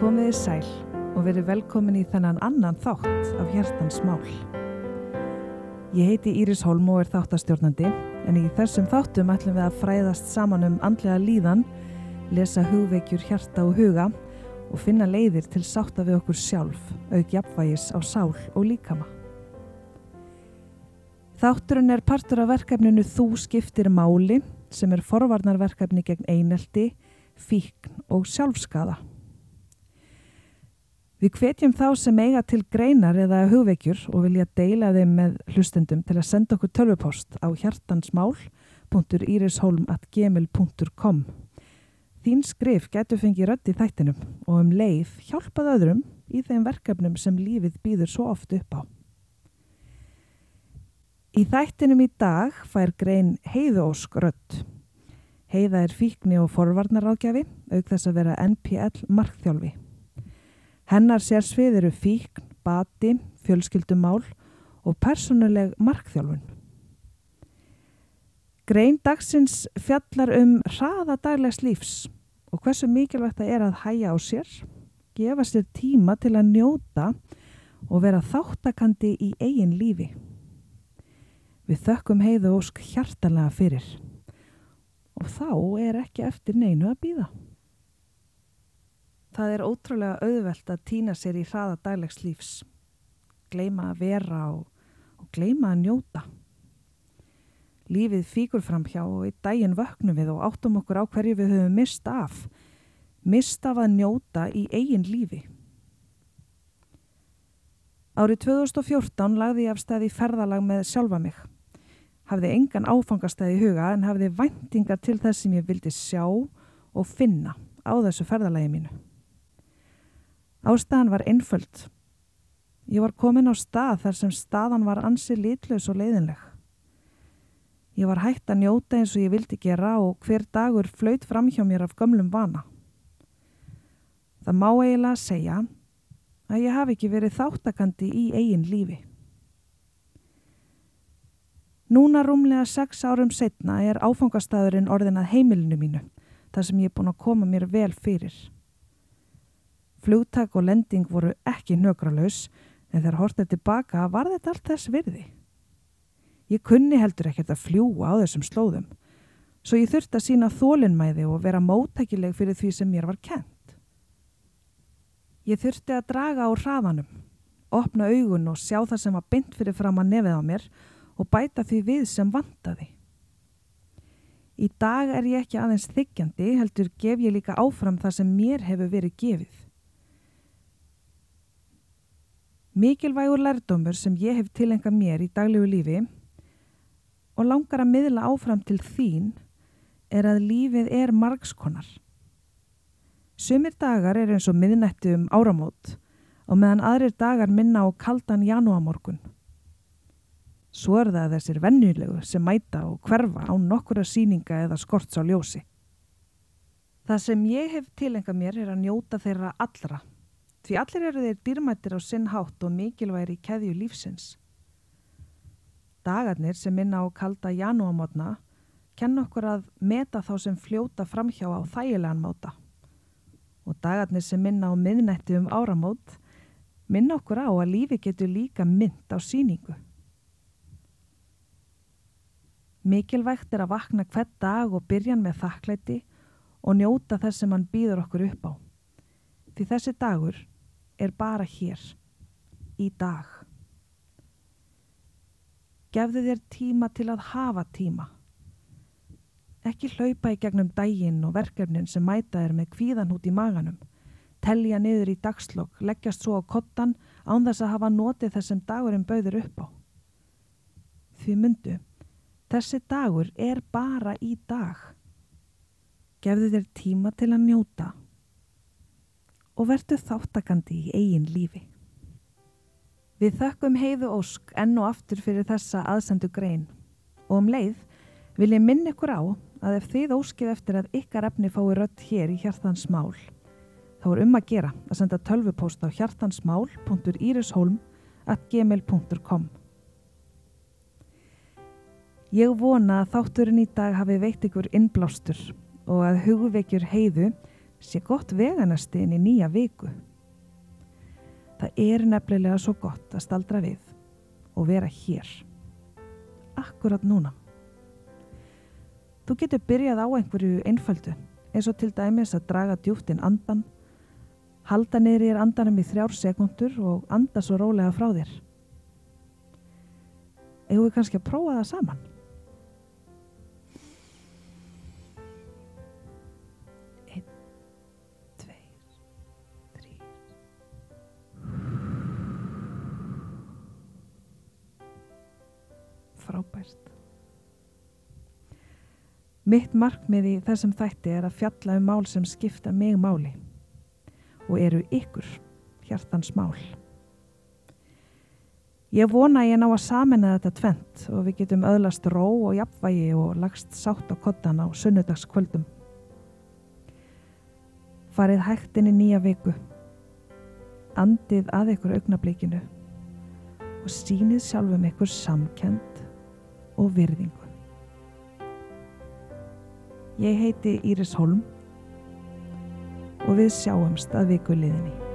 Komiði sæl og verið velkomin í þennan annan þátt af Hjartans mál. Ég heiti Íris Holm og er þáttastjórnandi en í þessum þáttum ætlum við að fræðast saman um andlega líðan, lesa hugveikjur hjarta og huga og finna leiðir til sátta við okkur sjálf, auk jafnvægis á sál og líkama. Þátturinn er partur af verkefninu Þú skiptir máli sem er forvarnarverkefni gegn einelti, fíkn og sjálfskaða. Við hvetjum þá sem eiga til greinar eða hugveikjur og vilja deila þeim með hlustendum til að senda okkur tölvupost á hjartansmál.irisholm.gmail.com Þín skrif getur fengið rödd í þættinum og um leið hjálpað öðrum í þeim verkefnum sem lífið býður svo oft upp á. Í þættinum í dag fær grein heiðósk rödd. Heiða er fíkni og forvarnaráðgjafi auk þess að vera NPL markþjálfi. Hennar sér svið eru fíkn, bati, fjölskyldumál og persónuleg markþjálfun. Grein dagsins fjallar um hraða daglegs lífs og hversu mikilvægt það er að hæja á sér, gefa sér tíma til að njóta og vera þáttakandi í eigin lífi. Við þökkum heiðu ósk hjartalega fyrir og þá er ekki eftir neinu að býða. Það er ótrúlega auðvelt að týna sér í hraða daglegs lífs, gleima að vera og, og gleima að njóta. Lífið fíkur fram hjá og í daginn vöknum við og áttum okkur á hverju við höfum mist af, mist af að njóta í eigin lífi. Árið 2014 lagði ég af stað í ferðalag með sjálfa mig. Hafði engan áfangastæði í huga en hafði væntingar til þess sem ég vildi sjá og finna á þessu ferðalagi mínu. Ástæðan var einföld. Ég var komin á stað þar sem staðan var ansi litlaus og leiðinleg. Ég var hægt að njóta eins og ég vildi gera og hver dagur flöyt fram hjá mér af gömlum vana. Það má eiginlega segja að ég hafi ekki verið þáttakandi í eigin lífi. Núna rúmlega sex árum setna er áfangastæðurinn orðin að heimilinu mínu, þar sem ég er búin að koma mér vel fyrir. Flugtak og lending voru ekki nögralaus, en þegar hortið tilbaka var þetta allt þess virði. Ég kunni heldur ekkert að fljúa á þessum slóðum, svo ég þurfti að sína þólinnmæði og vera móttækileg fyrir því sem mér var kent. Ég þurfti að draga á hraðanum, opna augun og sjá það sem var bynd fyrir fram að nefið á mér og bæta því við sem vantaði. Í dag er ég ekki aðeins þykjandi, heldur gef ég líka áfram það sem mér hefur verið gefið. Mikilvægur lærdómur sem ég hef tilenga mér í daglegu lífi og langar að miðla áfram til þín er að lífið er margskonar. Sumir dagar er eins og miðnætti um áramót og meðan aðrir dagar minna á kaldan janúamorgun. Svo er það þessir vennulegu sem mæta og hverfa á nokkura síninga eða skorts á ljósi. Það sem ég hef tilenga mér er að njóta þeirra allra, því allir eru þeir dýrmættir á sinn hátt og mikilværi í keðju lífsins. Dagarnir sem minna á kalda janúamotna kenna okkur að meta þá sem fljóta framhjá á þægilegan máta og dagarnir sem minna á miðnætti um áramót minna okkur á að lífi getur líka mynd á síningu. Mikilvægt er að vakna hvert dag og byrjan með þakklæti og njóta þess sem hann býður okkur upp á. Því þessi dagur er bara hér, í dag. Gefðu þér tíma til að hafa tíma. Ekki hlaupa í gegnum dægin og verkefnin sem mæta er með kvíðan út í maganum. Tellja niður í dagslokk, leggjast svo á kottan án þess að hafa notið þessum dagurinn bauður upp á. Því myndu, þessi dagur er bara í dag. Gefðu þér tíma til að njóta og verðu þáttakandi í eigin lífi. Við þökkum heiðu ósk enn og aftur fyrir þessa aðsendu grein og um leið vil ég minna ykkur á að ef þið óskið eftir að ykkar efni fái rött hér í hjartans mál þá er um að gera að senda tölvupóst á hjartansmál.irisholm.gmail.com Ég vona að þátturinn í dag hafi veikt ykkur innblástur og að hugveikjur heiðu sé gott veganasti inn í nýja viku. Það er nefnilega svo gott að staldra við og vera hér. Akkurat núna. Þú getur byrjað á einhverju einföldu eins og til dæmis að draga djúftinn andan, halda í andanum í þrjár sekundur og anda svo rólega frá þér. Eða við kannski að prófa það saman. Frábært. Mitt markmið í þessum þætti er að fjalla um mál sem skipta mig máli og eru ykkur hjartans mál. Ég vona ég ná að samena þetta tvent og við getum öðlast ró og jafnvægi og lagst sátt á kottan á sunnudagskvöldum. Farið hægt inn í nýja viku, andið að ykkur augnablikinu og sínið sjálfum ykkur samkend og virðingu. Ég heiti Íris Holm og við sjáumst að viku liðinni.